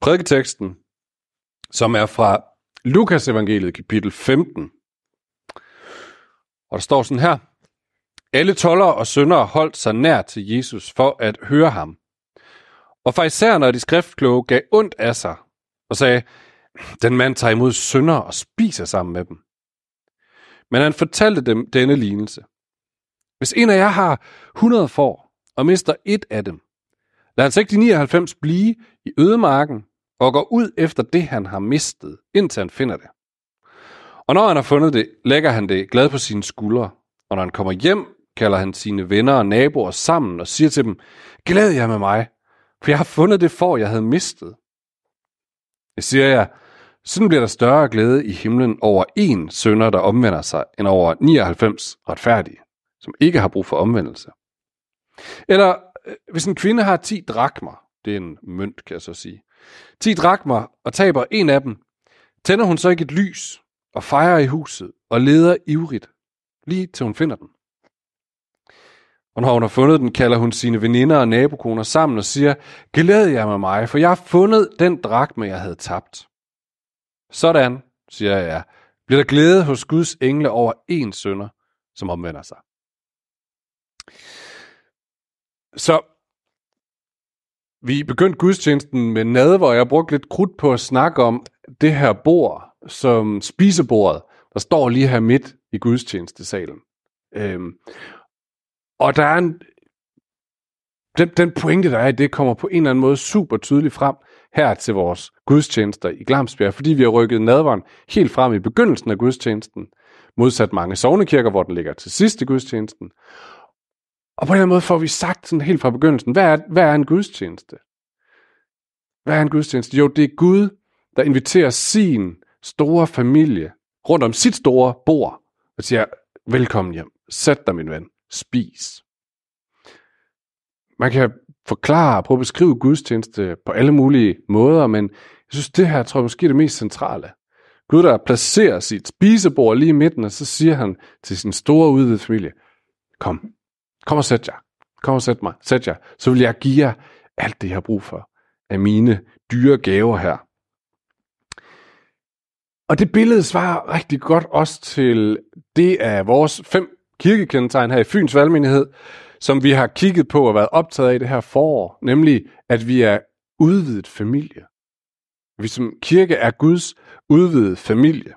prædiketeksten, som er fra Lukas evangeliet kapitel 15. Og der står sådan her. Alle tollere og syndere holdt sig nær til Jesus for at høre ham. Og farisæerne og de skriftkloge gav ondt af sig og sagde, den mand tager imod syndere og spiser sammen med dem. Men han fortalte dem denne lignelse. Hvis en af jer har 100 får og mister et af dem, lad han så ikke de 99 blive i ødemarken og går ud efter det, han har mistet, indtil han finder det. Og når han har fundet det, lægger han det glad på sine skuldre. Og når han kommer hjem, kalder han sine venner og naboer sammen og siger til dem, glæd jer med mig, for jeg har fundet det for, jeg havde mistet. Jeg siger jeg, sådan bliver der større glæde i himlen over én sønder, der omvender sig, end over 99 retfærdige, som ikke har brug for omvendelse. Eller øh, hvis en kvinde har 10 drakmer, det er en mønt, kan jeg så sige, 10 drakmer og taber en af dem, tænder hun så ikke et lys og fejrer i huset og leder ivrigt, lige til hun finder den. Og når hun har fundet den, kalder hun sine veninder og nabokoner sammen og siger, glæd jer med mig, for jeg har fundet den drakme, jeg havde tabt. Sådan, siger jeg, bliver der glæde hos Guds engle over en sønder, som omvender sig. Så vi begyndte gudstjenesten med nadver, og jeg brugte lidt krudt på at snakke om det her bord, som spisebordet, der står lige her midt i gudstjenestesalen. Øhm, og der er en, den, den pointe, der er i det, kommer på en eller anden måde super tydeligt frem her til vores gudstjenester i Glamsbjerg, fordi vi har rykket nadveren helt frem i begyndelsen af gudstjenesten, modsat mange sovnekirker, hvor den ligger til sidst i gudstjenesten. Og på den måde får vi sagt sådan helt fra begyndelsen, hvad er, hvad er en gudstjeneste? Hvad er en gudstjeneste? Jo, det er Gud, der inviterer sin store familie rundt om sit store bord og siger, velkommen hjem, sæt dig min ven, spis. Man kan forklare og prøve at beskrive gudstjeneste på alle mulige måder, men jeg synes, det her tror jeg måske er det mest centrale. Gud, der placerer sit spisebord lige i midten, og så siger han til sin store udvidede familie, kom, kom og sæt jer. Kom og sæt mig, sæt jer. Så vil jeg give jer alt det, jeg har brug for af mine dyre gaver her. Og det billede svarer rigtig godt også til det af vores fem kirkekendetegn her i Fyns Valgmenighed, som vi har kigget på og været optaget af i det her forår, nemlig at vi er udvidet familie. Vi som kirke er Guds udvidede familie.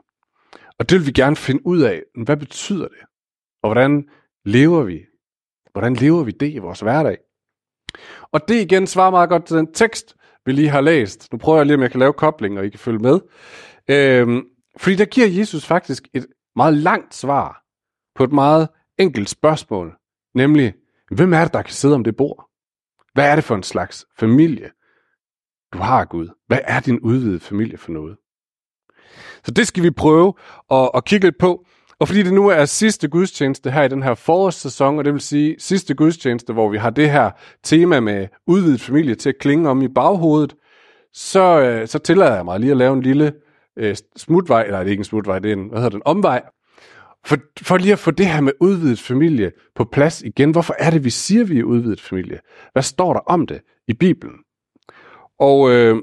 Og det vil vi gerne finde ud af, hvad betyder det? Og hvordan lever vi? Hvordan lever vi det i vores hverdag? Og det igen svarer meget godt til den tekst, vi lige har læst. Nu prøver jeg lige, om jeg kan lave kobling, og I kan følge med. Øhm, fordi der giver Jesus faktisk et meget langt svar på et meget enkelt spørgsmål. Nemlig, hvem er det, der kan sidde om det bord? Hvad er det for en slags familie, du har Gud? Hvad er din udvidede familie for noget? Så det skal vi prøve at, at kigge lidt på. Og fordi det nu er sidste gudstjeneste her i den her forårssæson, og det vil sige sidste gudstjeneste, hvor vi har det her tema med udvidet familie til at klinge om i baghovedet, så, øh, så tillader jeg mig lige at lave en lille øh, smutvej, eller det er ikke en smutvej, det er en, hvad hedder den, en omvej, for, for lige at få det her med udvidet familie på plads igen. Hvorfor er det, vi siger, vi er udvidet familie? Hvad står der om det i Bibelen? Og øh,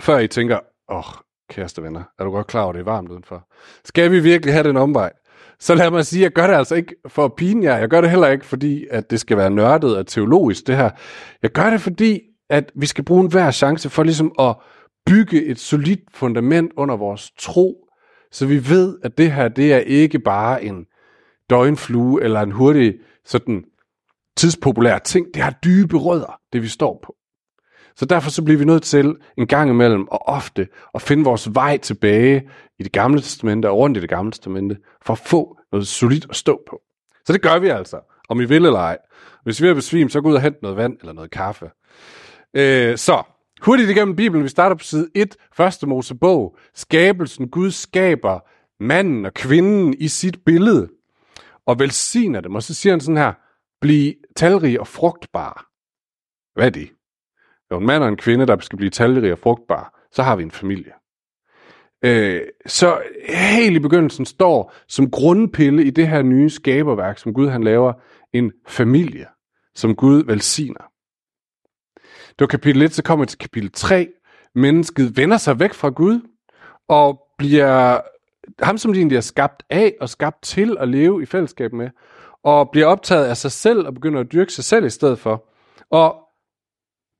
før I tænker, åh, oh, kæreste venner, er du godt klar over, det er varmt udenfor? Skal vi virkelig have den omvej? Så lad mig sige, jeg gør det altså ikke for at pine jer. Jeg gør det heller ikke, fordi at det skal være nørdet og teologisk, det her. Jeg gør det, fordi at vi skal bruge enhver chance for ligesom at bygge et solidt fundament under vores tro, så vi ved, at det her, det er ikke bare en døgnflue eller en hurtig sådan tidspopulær ting. Det har dybe rødder, det vi står på. Så derfor så bliver vi nødt til en gang imellem og ofte at finde vores vej tilbage i det gamle testamente og rundt i det gamle testamente, for at få noget solidt at stå på. Så det gør vi altså, om I vil eller ej. Hvis vi er besvim, så gå ud og hente noget vand eller noget kaffe. Øh, så, hurtigt igennem Bibelen, vi starter på side 1, første Mosebog. Skabelsen, Gud skaber manden og kvinden i sit billede, og velsigner dem. Og så siger han sådan her, bliv talrig og frugtbar. Hvad er det? Jo, en mand og en kvinde, der skal blive talrige og frugtbare, så har vi en familie. Øh, så helt i begyndelsen står som grundpille i det her nye skaberværk, som Gud han laver, en familie, som Gud velsigner. Det var kapitel 1, så kommer vi til kapitel 3, mennesket vender sig væk fra Gud, og bliver ham, som de egentlig er skabt af og skabt til at leve i fællesskab med, og bliver optaget af sig selv og begynder at dyrke sig selv i stedet for. Og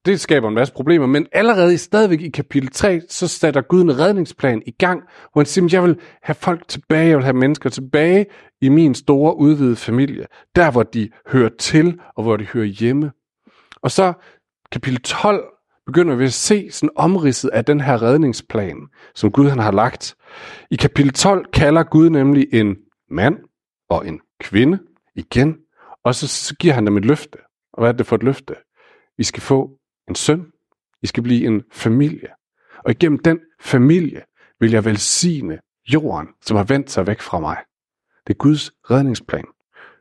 det skaber en masse problemer, men allerede i stadigvæk i kapitel 3, så sætter Gud en redningsplan i gang, hvor han siger, jeg vil have folk tilbage, jeg vil have mennesker tilbage i min store udvidede familie, der hvor de hører til, og hvor de hører hjemme. Og så kapitel 12 begynder vi at se sådan omridset af den her redningsplan, som Gud han har lagt. I kapitel 12 kalder Gud nemlig en mand og en kvinde igen, og så giver han dem et løfte. Og hvad er det for et løfte? Vi skal få en søn. I skal blive en familie. Og igennem den familie vil jeg velsigne jorden, som har vendt sig væk fra mig. Det er Guds redningsplan.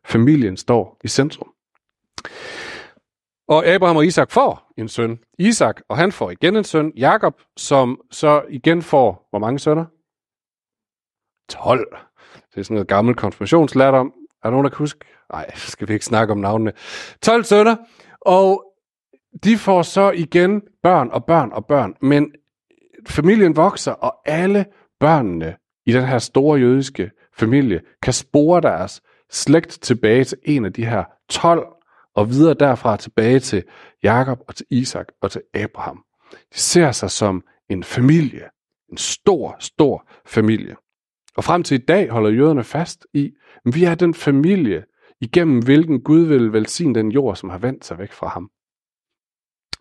Familien står i centrum. Og Abraham og Isak får en søn, Isak, og han får igen en søn, Jakob, som så igen får, hvor mange sønner? 12. Det er sådan noget gammel konfirmationslærdom. Er der nogen, der kan huske? Nej, skal vi ikke snakke om navnene. 12 sønner, og de får så igen børn og børn og børn, men familien vokser, og alle børnene i den her store jødiske familie kan spore deres slægt tilbage til en af de her 12, og videre derfra tilbage til Jakob og til Isak og til Abraham. De ser sig som en familie, en stor, stor familie. Og frem til i dag holder jøderne fast i, at vi er den familie, igennem hvilken Gud vil velsigne den jord, som har vendt sig væk fra ham.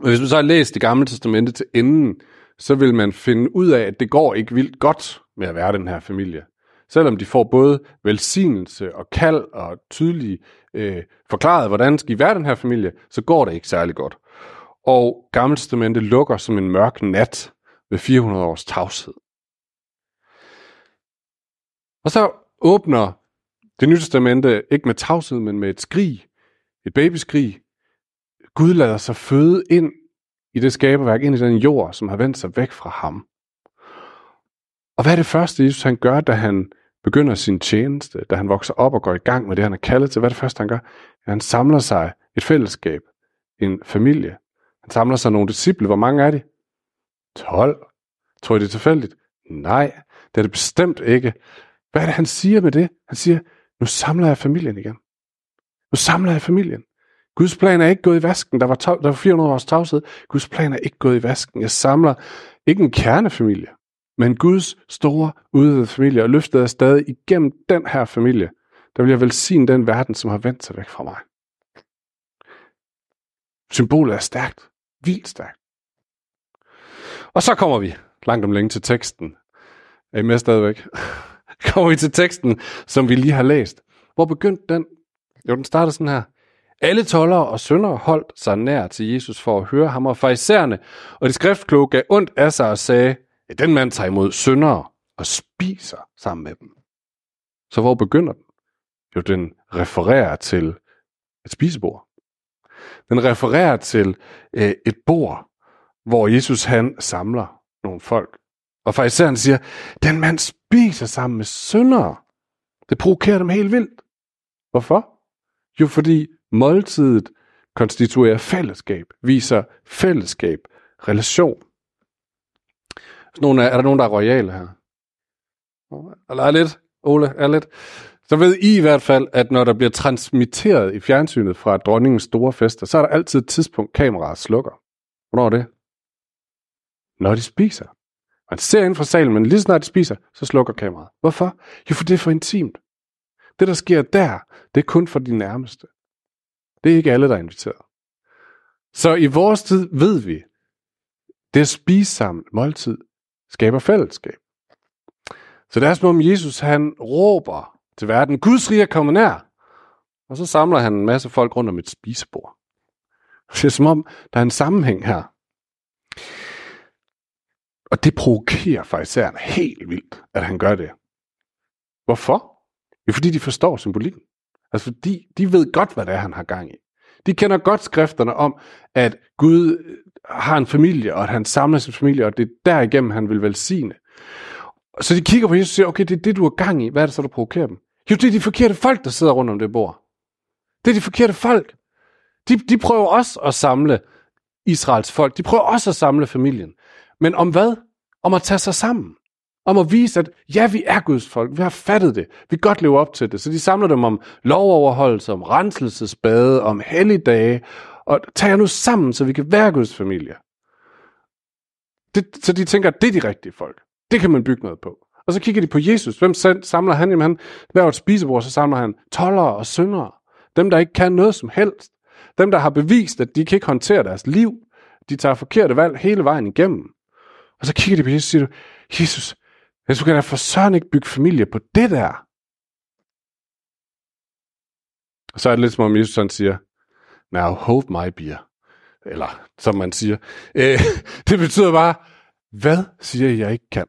Men hvis man så har læst det gamle testamente til enden, så vil man finde ud af, at det går ikke vildt godt med at være den her familie. Selvom de får både velsignelse og kald og tydeligt øh, forklaret, hvordan skal I være den her familie, så går det ikke særlig godt. Og Gamle Testamente lukker som en mørk nat ved 400 års tavshed. Og så åbner det nye testamente ikke med tavshed, men med et skrig, et babyskrig, Gud lader sig føde ind i det skaberværk, ind i den jord, som har vendt sig væk fra ham. Og hvad er det første, Jesus han gør, da han begynder sin tjeneste, da han vokser op og går i gang med det, han er kaldet til? Hvad er det første, han gør? Ja, han samler sig et fællesskab, en familie. Han samler sig nogle disciple. Hvor mange er de? 12. Tror I, det er tilfældigt? Nej, det er det bestemt ikke. Hvad er det, han siger med det? Han siger, nu samler jeg familien igen. Nu samler jeg familien. Guds plan er ikke gået i vasken. Der var, der var 400 års tavshed. Guds plan er ikke gået i vasken. Jeg samler ikke en kernefamilie, men Guds store udvidede familie, og løftet er stadig igennem den her familie, der vil jeg velsigne den verden, som har vendt sig væk fra mig. Symbolet er stærkt. Vildt stærkt. Og så kommer vi langt om længe til teksten. Er I med stadigvæk? kommer vi til teksten, som vi lige har læst. Hvor begyndte den? Jo, den starter sådan her. Alle tollere og syndere holdt sig nær til Jesus for at høre ham, og farisæerne og de skriftkloge gav ondt af sig og sagde, at den mand tager imod syndere og spiser sammen med dem. Så hvor begynder den? Jo, den refererer til et spisebord. Den refererer til øh, et bord, hvor Jesus han samler nogle folk. Og farisæerne siger, den mand spiser sammen med syndere. Det provokerer dem helt vildt. Hvorfor? Jo, fordi Måltidet konstituerer fællesskab, viser fællesskab, relation. Nogle er, er der nogen, der er royale her? Eller er lidt? Ole, er lidt? Så ved I i hvert fald, at når der bliver transmitteret i fjernsynet fra dronningens store fester, så er der altid et tidspunkt, kameraet slukker. Hvornår er det? Når de spiser. Man ser ind fra salen, men lige snart de spiser, så slukker kameraet. Hvorfor? Jo, for det er for intimt. Det, der sker der, det er kun for de nærmeste. Det er ikke alle, der er inviteret. Så i vores tid ved vi, det at spise sammen måltid skaber fællesskab. Så det er som om Jesus han råber til verden, Guds rige er kommet nær. Og så samler han en masse folk rundt om et spisebord. Det er som om, der er en sammenhæng her. Og det provokerer faktisk helt vildt, at han gør det. Hvorfor? Jo, fordi de forstår symbolikken. Altså fordi de ved godt, hvad det er, han har gang i. De kender godt skrifterne om, at Gud øh, har en familie, og at han samler sin familie, og det er derigennem, han vil velsigne. Så de kigger på Jesus og siger, okay, det er det, du har gang i. Hvad er det så, der provokerer dem? Jo, det er de forkerte folk, der sidder rundt om det bord. Det er de forkerte folk. De, de prøver også at samle Israels folk. De prøver også at samle familien. Men om hvad? Om at tage sig sammen. Om at vise, at ja, vi er Guds folk. Vi har fattet det. Vi godt leve op til det. Så de samler dem om lovoverholdelse, om renselsesbade, om helligdage. Og tager nu sammen, så vi kan være Guds familie. Det, så de tænker, at det er de rigtige folk. Det kan man bygge noget på. Og så kigger de på Jesus. Hvem samler han? Jamen han laver et spisebord, så samler han tollere og syndere. Dem, der ikke kan noget som helst. Dem, der har bevist, at de kan ikke håndtere deres liv. De tager forkerte valg hele vejen igennem. Og så kigger de på Jesus og siger, Jesus, hvis du kan da for søren ikke bygge familie på det der. Og så er det lidt som om Jesus sådan siger, now hold my beer. Eller som man siger. Øh, det betyder bare, hvad siger jeg ikke kan?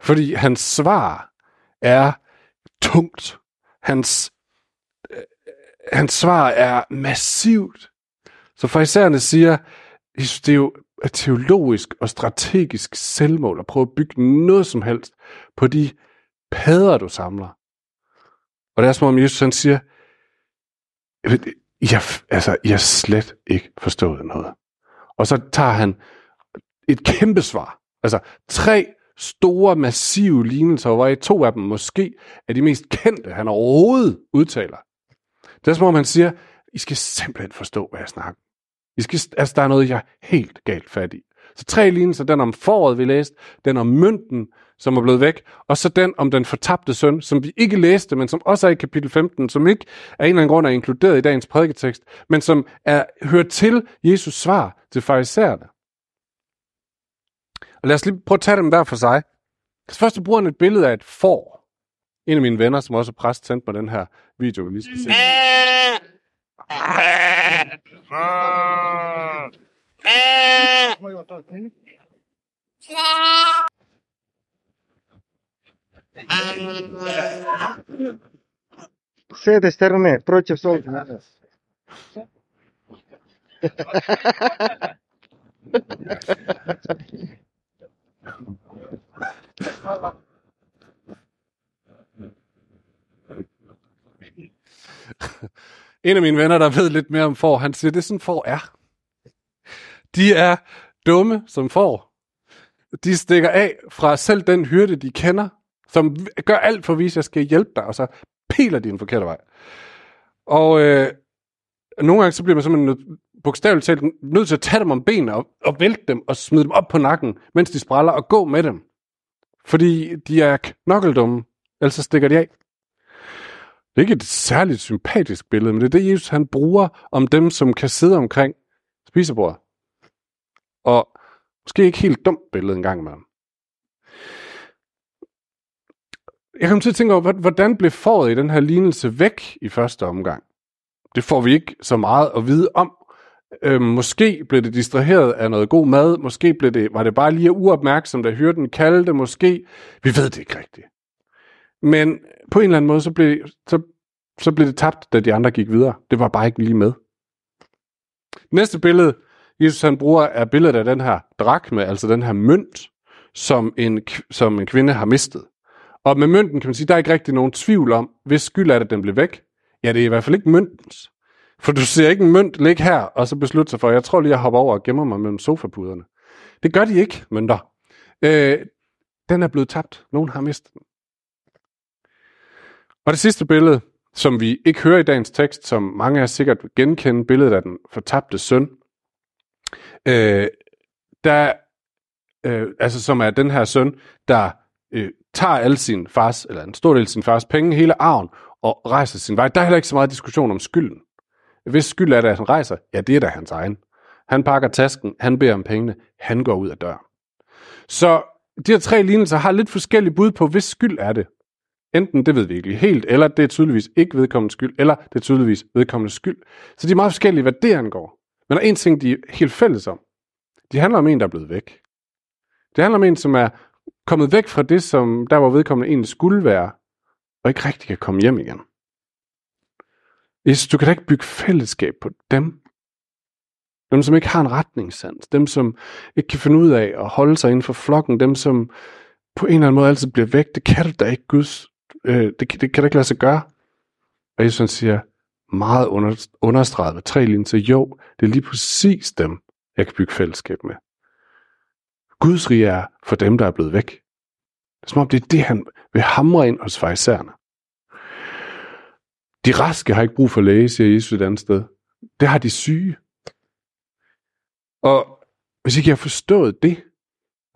Fordi hans svar er tungt. Hans, øh, øh hans svar er massivt. Så farisæerne siger, det er jo teologisk og strategisk selvmål at prøve at bygge noget som helst på de padder, du samler. Og det er som om Jesus han siger, jeg, altså, jeg har slet ikke forstået noget. Og så tager han et kæmpe svar. Altså tre store, massive lignelser, hvor to af dem måske er de mest kendte, han overhovedet udtaler. Det er som om han siger, I skal simpelthen forstå, hvad jeg snakker i skal, altså, der er noget, jeg er helt galt fat i. Så tre lignelser, den om foråret, vi læste, den om mønten, som er blevet væk, og så den om den fortabte søn, som vi ikke læste, men som også er i kapitel 15, som ikke af en eller anden grund er inkluderet i dagens prædiketekst, men som er hører til Jesus svar til farisæerne. Og lad os lige prøve at tage dem hver for sig. Altså, først bruger han et billede af et får. En af mine venner, som også er præst, sendte mig den her video, vi lige skal se. С этой стороны, против солнца. En af mine venner, der ved lidt mere om får, han siger, det er sådan får er. De er dumme som får. De stikker af fra selv den hyrde, de kender, som gør alt for at vise, at jeg skal hjælpe dig, og så piler de en forkerte vej. Og øh, nogle gange så bliver man simpelthen bogstaveligt talt nødt til at tage dem om benene og, og vælte dem og smide dem op på nakken, mens de spræller og gå med dem. Fordi de er knokkeldumme, ellers så stikker de af. Det er ikke et særligt sympatisk billede, men det er det, Jesus han bruger om dem, som kan sidde omkring spisebordet. Og måske ikke helt dumt billede engang med ham. Jeg kom til at tænke over, hvordan blev fåret i den her lignelse væk i første omgang? Det får vi ikke så meget at vide om. Øh, måske blev det distraheret af noget god mad. Måske blev det, var det bare lige uopmærksomt, da hyrden kaldte. Måske. Vi ved det ikke rigtigt. Men på en eller anden måde, så blev, så, så blev det tabt, da de andre gik videre. Det var bare ikke lige med. Næste billede, Jesus han bruger, er billedet af den her drakme, altså den her mønt, som en, som en kvinde har mistet. Og med mønten kan man sige, der er ikke rigtig nogen tvivl om, hvis skyld er det, den blev væk. Ja, det er i hvert fald ikke møntens. For du ser ikke en mønt ligge her, og så beslutte sig for, jeg tror lige, jeg hopper over og gemmer mig mellem sofapuderne. Det gør de ikke, mønter. Øh, den er blevet tabt. Nogen har mistet den. Og det sidste billede, som vi ikke hører i dagens tekst, som mange af sikkert vil genkende, billedet af den fortabte søn, øh, der, øh, altså som er den her søn, der øh, tager al sin fars, eller en stor del af sin fars penge, hele arven, og rejser sin vej. Der er heller ikke så meget diskussion om skylden. Hvis skyld er det, at han rejser, ja, det er da hans egen. Han pakker tasken, han beder om pengene, han går ud af døren. Så de her tre lignelser har lidt forskellige bud på, hvis skyld er det. Enten det ved vi ikke helt, eller det er tydeligvis ikke vedkommendes skyld, eller det er tydeligvis vedkommendes skyld. Så de er meget forskellige, hvad det angår. Men der er en ting, de er helt fælles om. De handler om en, der er blevet væk. Det handler om en, som er kommet væk fra det, som der hvor vedkommende egentlig skulle være, og ikke rigtig kan komme hjem igen. Jesus, du kan da ikke bygge fællesskab på dem. Dem, som ikke har en retningssans. Dem, som ikke kan finde ud af at holde sig inden for flokken. Dem, som på en eller anden måde altid bliver væk. Det kan du da ikke, Guds. Øh, det, det kan da ikke lade sig gøre. Og Jesus siger, meget under, understreget med tre linjer, jo, det er lige præcis dem, jeg kan bygge fællesskab med. Guds rige er for dem, der er blevet væk. Det er som om det er det, han vil hamre ind hos fejserne. De raske har ikke brug for læge, siger Jesus et andet sted. Det har de syge. Og hvis ikke jeg har forstået det,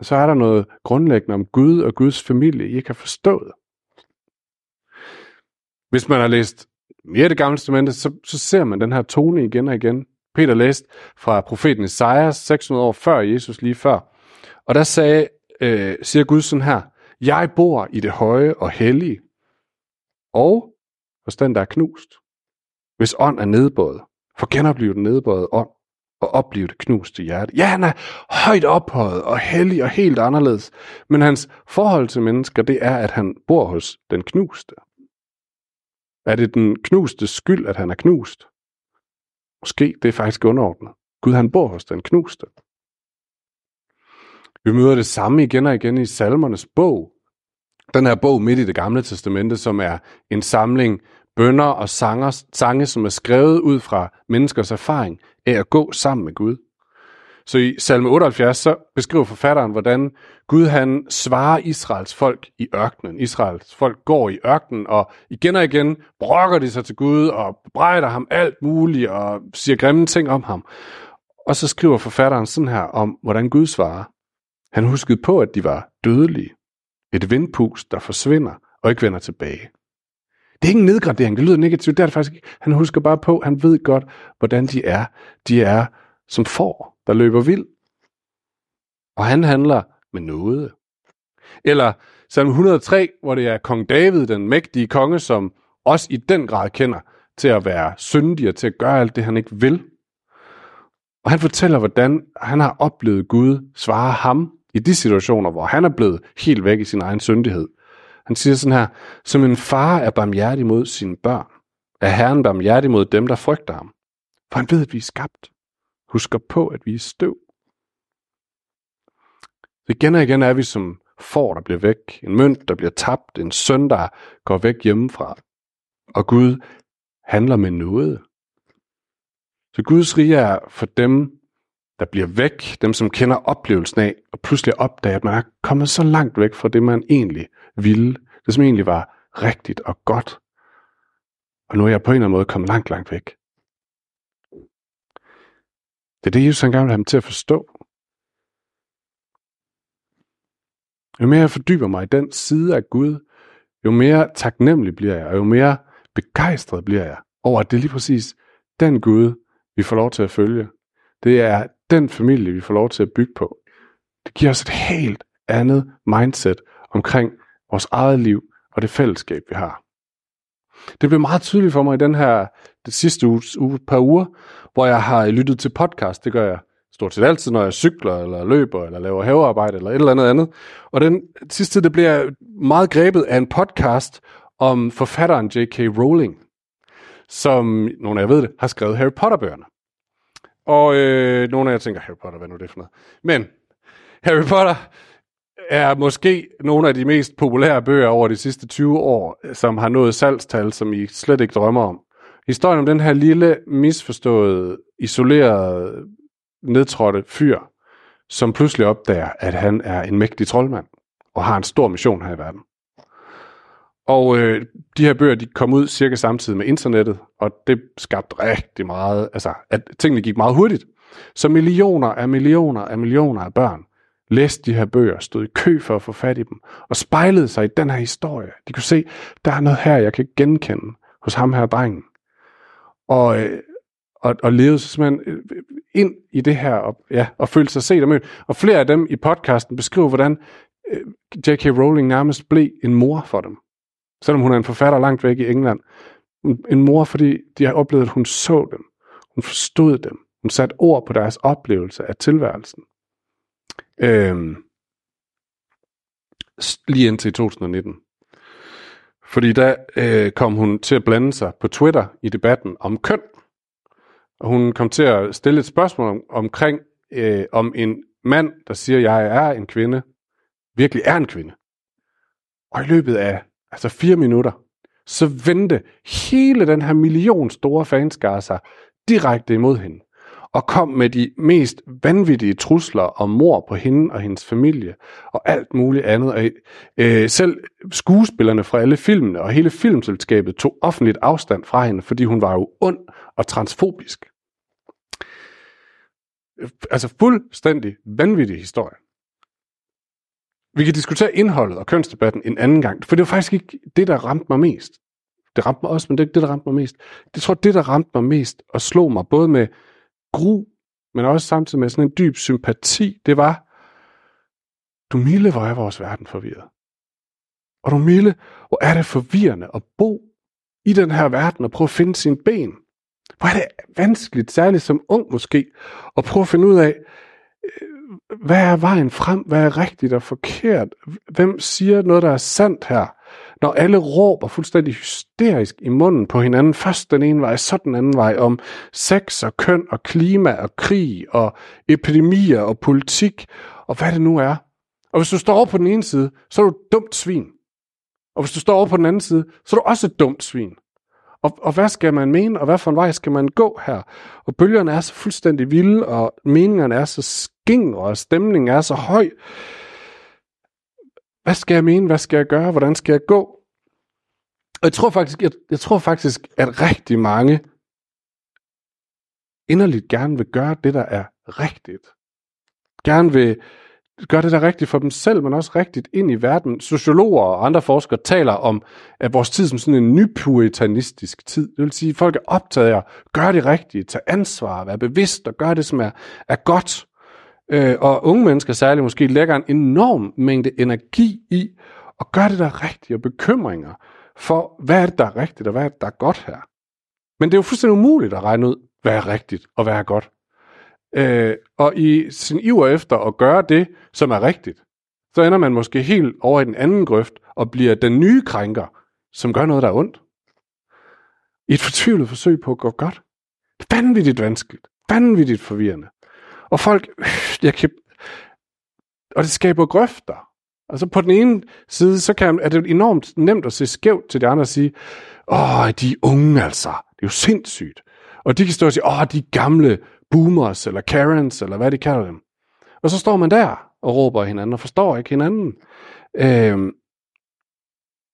så er der noget grundlæggende om Gud og Guds familie, I ikke har forstået. Hvis man har læst mere det gamle testamente, så, så ser man den her tone igen og igen. Peter læste fra profeten Esajas 600 år før Jesus, lige før. Og der sagde, øh, siger Gud sådan her, Jeg bor i det høje og hellige, og hos den, der er knust. Hvis ånd er nedbøjet, for genopleve den nedbøjet ånd, og opleve det knuste hjerte. Ja, han er højt ophøjet og hellig og helt anderledes, men hans forhold til mennesker, det er, at han bor hos den knuste. Er det den knuste skyld, at han er knust? Måske det er faktisk underordnet. Gud han bor hos den knuste. Vi møder det samme igen og igen i salmernes bog. Den her bog midt i det gamle testamente, som er en samling bønder og sanger, sange, som er skrevet ud fra menneskers erfaring af at gå sammen med Gud. Så i salme 78, så beskriver forfatteren, hvordan Gud han svarer Israels folk i ørkenen. Israels folk går i ørkenen, og igen og igen brokker de sig til Gud og brejder ham alt muligt og siger grimme ting om ham. Og så skriver forfatteren sådan her om, hvordan Gud svarer. Han huskede på, at de var dødelige. Et vindpust, der forsvinder og ikke vender tilbage. Det er ikke en nedgradering, det lyder negativt, det er det faktisk ikke. Han husker bare på, han ved godt, hvordan de er. De er som får, der løber vild. Og han handler med noget. Eller salme 103, hvor det er kong David, den mægtige konge, som også i den grad kender til at være syndig og til at gøre alt det, han ikke vil. Og han fortæller, hvordan han har oplevet Gud svare ham i de situationer, hvor han er blevet helt væk i sin egen syndighed. Han siger sådan her, som en far er barmhjertig mod sine børn, er Herren barmhjertig mod dem, der frygter ham. For han ved, at vi er skabt. Husker på, at vi er støv. Så igen og igen er vi som får, der bliver væk. En mønt, der bliver tabt. En søn, der går væk hjemmefra. Og Gud handler med noget. Så Guds rige er for dem, der bliver væk, dem som kender oplevelsen af, og pludselig opdager, at man er kommet så langt væk fra det, man egentlig ville, det som egentlig var rigtigt og godt. Og nu er jeg på en eller anden måde kommet langt, langt væk. Det er det, Jesus gerne vil have dem til at forstå. Jo mere jeg fordyber mig i den side af Gud, jo mere taknemmelig bliver jeg, og jo mere begejstret bliver jeg over, at det er lige præcis den Gud, vi får lov til at følge. Det er den familie, vi får lov til at bygge på. Det giver os et helt andet mindset omkring vores eget liv og det fællesskab, vi har. Det blev meget tydeligt for mig i den her det sidste uge, uge, par uger, hvor jeg har lyttet til podcast. Det gør jeg stort set altid, når jeg cykler, eller løber, eller laver havearbejde, eller et eller andet andet. Og den sidste, det bliver meget grebet af en podcast om forfatteren J.K. Rowling, som, nogle af jer ved det, har skrevet Harry Potter-bøgerne. Og øh, nogle af jer tænker, Harry Potter, hvad nu er det for noget? Men Harry Potter er måske nogle af de mest populære bøger over de sidste 20 år, som har nået salgstal, som I slet ikke drømmer om. Historien om den her lille, misforståede, isolerede, nedtrådte fyr, som pludselig opdager, at han er en mægtig troldmand, og har en stor mission her i verden. Og øh, de her bøger, de kom ud cirka samtidig med internettet, og det skabte rigtig meget, altså at tingene gik meget hurtigt. Så millioner af millioner af millioner af børn læste de her bøger, stod i kø for at få fat i dem, og spejlede sig i den her historie. De kunne se, der er noget her, jeg kan genkende hos ham her drengen. Og, øh, og, og levede sig simpelthen øh, ind i det her, og, ja, og følte sig set og mødt. Og flere af dem i podcasten beskriver, hvordan øh, J.K. Rowling nærmest blev en mor for dem. Selvom hun er en forfatter langt væk i England. En mor, fordi de har oplevet, at hun så dem. Hun forstod dem. Hun satte ord på deres oplevelse af tilværelsen. Øhm, lige indtil 2019. Fordi da øh, kom hun til at blande sig på Twitter i debatten om køn. Og hun kom til at stille et spørgsmål om, omkring, øh, om en mand, der siger, jeg er en kvinde, virkelig er en kvinde. Og i løbet af altså fire minutter, så vendte hele den her million store fanskare sig direkte imod hende og kom med de mest vanvittige trusler om mor på hende og hendes familie, og alt muligt andet. Og, øh, selv skuespillerne fra alle filmene og hele filmselskabet tog offentligt afstand fra hende, fordi hun var jo ond og transfobisk. Øh, altså fuldstændig vanvittig historie. Vi kan diskutere indholdet og kønsdebatten en anden gang, for det var faktisk ikke det, der ramte mig mest. Det ramte mig også, men det er ikke det, der ramte mig mest. Det tror det, der ramte mig mest og slog mig, både med gru, men også samtidig med sådan en dyb sympati, det var, du milde, hvor er vores verden forvirret. Og du milde, hvor er det forvirrende at bo i den her verden og prøve at finde sin ben. Hvor er det vanskeligt, særligt som ung måske, at prøve at finde ud af, øh, hvad er vejen frem? Hvad er rigtigt og forkert? Hvem siger noget, der er sandt her? Når alle råber fuldstændig hysterisk i munden på hinanden, først den ene vej, så den anden vej, om sex og køn og klima og krig og epidemier og politik og hvad det nu er. Og hvis du står over på den ene side, så er du et dumt svin. Og hvis du står over på den anden side, så er du også et dumt svin. Og, og hvad skal man mene, og hvad for en vej skal man gå her? Og bølgerne er så fuldstændig vilde, og meningerne er så skingre, og stemningen er så høj. Hvad skal jeg mene? Hvad skal jeg gøre? Hvordan skal jeg gå? Og jeg tror faktisk, jeg, jeg tror faktisk, at rigtig mange inderligt gerne vil gøre det, der er rigtigt. Gerne vil gør det der rigtigt for dem selv, men også rigtigt ind i verden. Sociologer og andre forskere taler om at vores tid som sådan en nypuritanistisk tid. Det vil sige, at folk er optaget af at gøre det rigtige, tage ansvar, være bevidst og gøre det, som er, er godt. Øh, og unge mennesker særligt måske lægger en enorm mængde energi i at gøre det der rigtigt og bekymringer for, hvad er det, der er rigtigt og hvad er det, der er godt her. Men det er jo fuldstændig umuligt at regne ud, hvad er rigtigt og hvad er godt. Øh, og i sin iver efter at gøre det, som er rigtigt, så ender man måske helt over i den anden grøft og bliver den nye krænker, som gør noget, der er ondt. I et fortvivlet forsøg på at gå godt. Det er vanvittigt vanskeligt. Vanvittigt forvirrende. Og folk, jeg kan, og det skaber grøfter. Altså på den ene side, så kan, er det enormt nemt at se skævt til de andre og sige, åh, de er unge altså. Det er jo sindssygt. Og de kan stå og sige, åh, de gamle boomers, eller Karens, eller hvad de kalder dem. Og så står man der og råber hinanden, og forstår ikke hinanden. Øhm,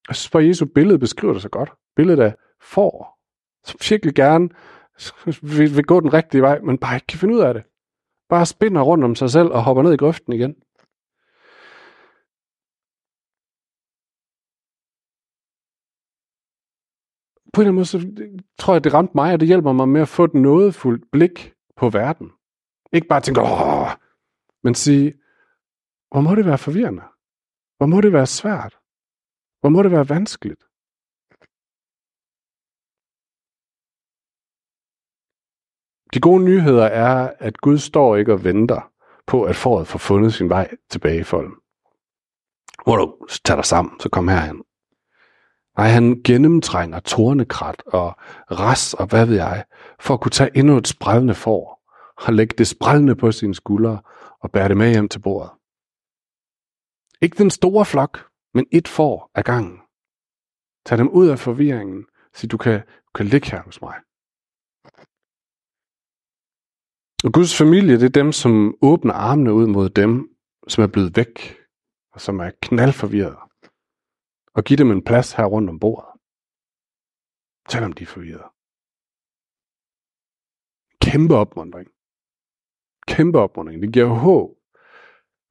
jeg synes bare, Jesu billede beskriver det så godt. Billedet af får, som virkelig gerne vil, vil gå den rigtige vej, men bare ikke kan finde ud af det. Bare spinder rundt om sig selv og hopper ned i grøften igen. På en eller anden måde, så tror jeg, det ramte mig, og det hjælper mig med at få et nådefuldt blik på verden. Ikke bare tænke, åh, men sige, hvor må det være forvirrende? Hvor må det være svært? Hvor må det være vanskeligt? De gode nyheder er, at Gud står ikke og venter på, at foråret får fundet sin vej tilbage i folden. Hvor du tager dig sammen, så kom herhen. Nej, han gennemtrænger tornekrat og ras og hvad ved jeg, for at kunne tage endnu et sprællende får og lægge det sprællende på sine skuldre og bære det med hjem til bordet. Ikke den store flok, men et får ad gangen. Tag dem ud af forvirringen, så du kan, kan ligge her hos mig. Og Guds familie, det er dem, som åbner armene ud mod dem, som er blevet væk, og som er knaldforvirret og give dem en plads her rundt om bordet. Selvom de er forvirret. Kæmpe opmundring. Kæmpe opmundring. Det giver håb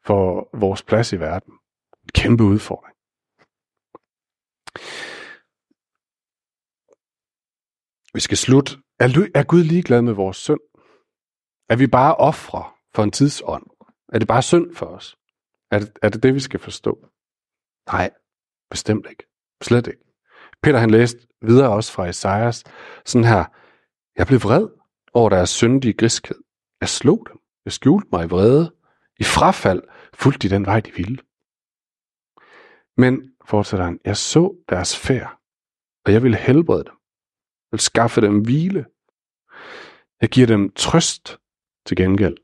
for vores plads i verden. En kæmpe udfordring. Vi skal slutte. Er Gud ligeglad med vores synd? Er vi bare ofre for en tidsånd? Er det bare synd for os? Er det, er det det, vi skal forstå? Nej, Bestemt ikke. Slet ikke. Peter han læste videre også fra Esajas, sådan her, jeg blev vred over deres syndige griskhed. Jeg slog dem. Jeg skjulte mig i vrede. I frafald fulgte de den vej, de ville. Men, fortsætter han, jeg så deres færd, og jeg ville helbrede dem. Jeg vil skaffe dem hvile. Jeg giver dem trøst til gengæld.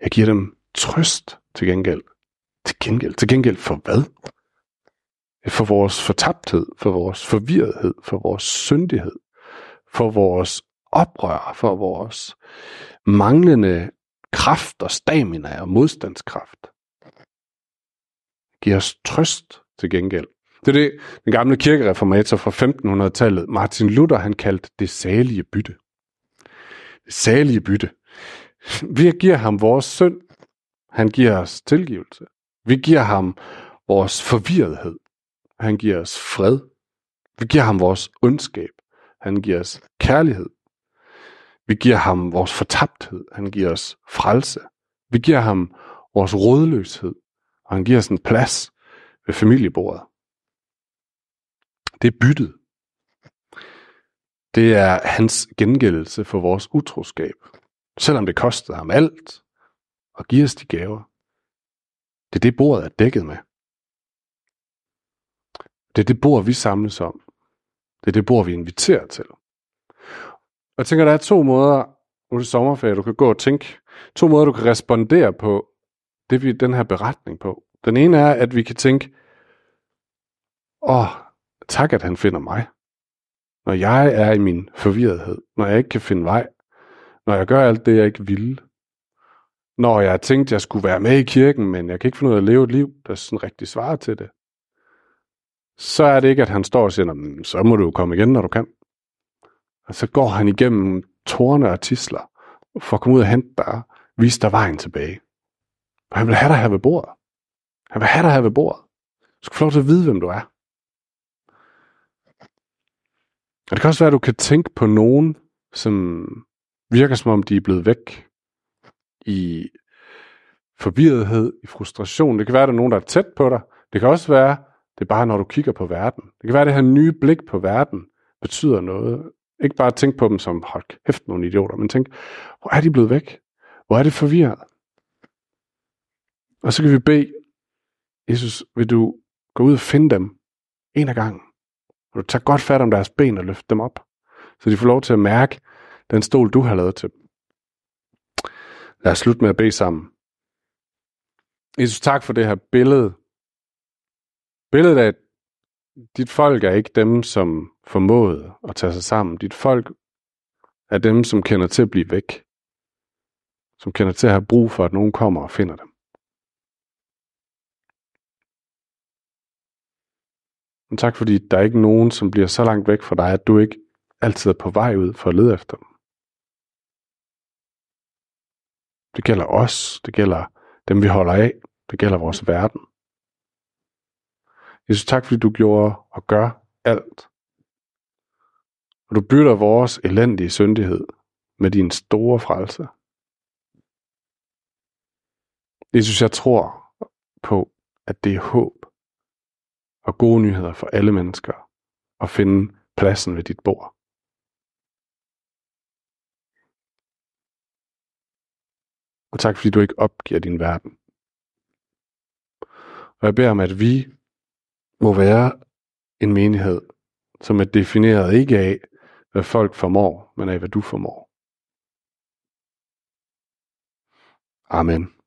Jeg giver dem trøst til gengæld. Til gengæld? Til gengæld for hvad? for vores fortabthed, for vores forvirrethed, for vores syndighed, for vores oprør for vores manglende kraft og stamina og modstandskraft. Giv os trøst til gengæld. Det er det, den gamle kirkereformator fra 1500-tallet, Martin Luther, han kaldte det salige bytte. Salige bytte. Vi giver ham vores synd. Han giver os tilgivelse. Vi giver ham vores forvirrethed. Han giver os fred. Vi giver ham vores ondskab. Han giver os kærlighed. Vi giver ham vores fortabthed. Han giver os frelse. Vi giver ham vores rådløshed. Og han giver os en plads ved familiebordet. Det er byttet. Det er hans gengældelse for vores utroskab. Selvom det kostede ham alt at give os de gaver. Det er det bordet er dækket med. Det er det bord, vi samles om. Det er det bord, vi inviterer til. Og jeg tænker, der er to måder, nu er det sommerferie, du kan gå og tænke, to måder, du kan respondere på det, vi den her beretning på. Den ene er, at vi kan tænke, åh, tak, at han finder mig. Når jeg er i min forvirrethed, når jeg ikke kan finde vej, når jeg gør alt det, jeg ikke ville, når jeg tænkte, jeg skulle være med i kirken, men jeg kan ikke finde ud af at leve et liv, der sådan rigtig svarer til det, så er det ikke, at han står og siger, så må du komme igen, når du kan. Og så går han igennem tårne og tisler, for at komme ud og hente dig, vise dig vejen tilbage. Og han vil have dig her ved bordet. Han vil have dig her ved bordet. Du skal få lov til at vide, hvem du er. Og det kan også være, at du kan tænke på nogen, som virker som om, de er blevet væk i forvirrethed, i frustration. Det kan være, at der er nogen, der er tæt på dig. Det kan også være, det er bare, når du kigger på verden. Det kan være, at det her nye blik på verden betyder noget. Ikke bare tænk på dem som, hold kæft, nogle idioter, men tænk, hvor er de blevet væk? Hvor er det forvirret? Og så kan vi bede, Jesus, vil du gå ud og finde dem en af gangen? Og du tager godt fat om deres ben og løfter dem op, så de får lov til at mærke den stol, du har lavet til dem. Lad os slutte med at bede sammen. Jesus, tak for det her billede. Billedet af, at dit folk er ikke dem, som formåede at tage sig sammen. Dit folk er dem, som kender til at blive væk. Som kender til at have brug for, at nogen kommer og finder dem. Men tak fordi der er ikke nogen, som bliver så langt væk fra dig, at du ikke altid er på vej ud for at lede efter dem. Det gælder os, det gælder dem, vi holder af, det gælder vores verden. Jesus, tak fordi du gjorde og gør alt. Og du bytter vores elendige syndighed med din store frelse. Jesus, jeg tror på, at det er håb og gode nyheder for alle mennesker og finde pladsen ved dit bord. Og tak fordi du ikke opgiver din verden. Og jeg beder om, at vi må være en menighed, som er defineret ikke af, hvad folk formår, men af, hvad du formår. Amen.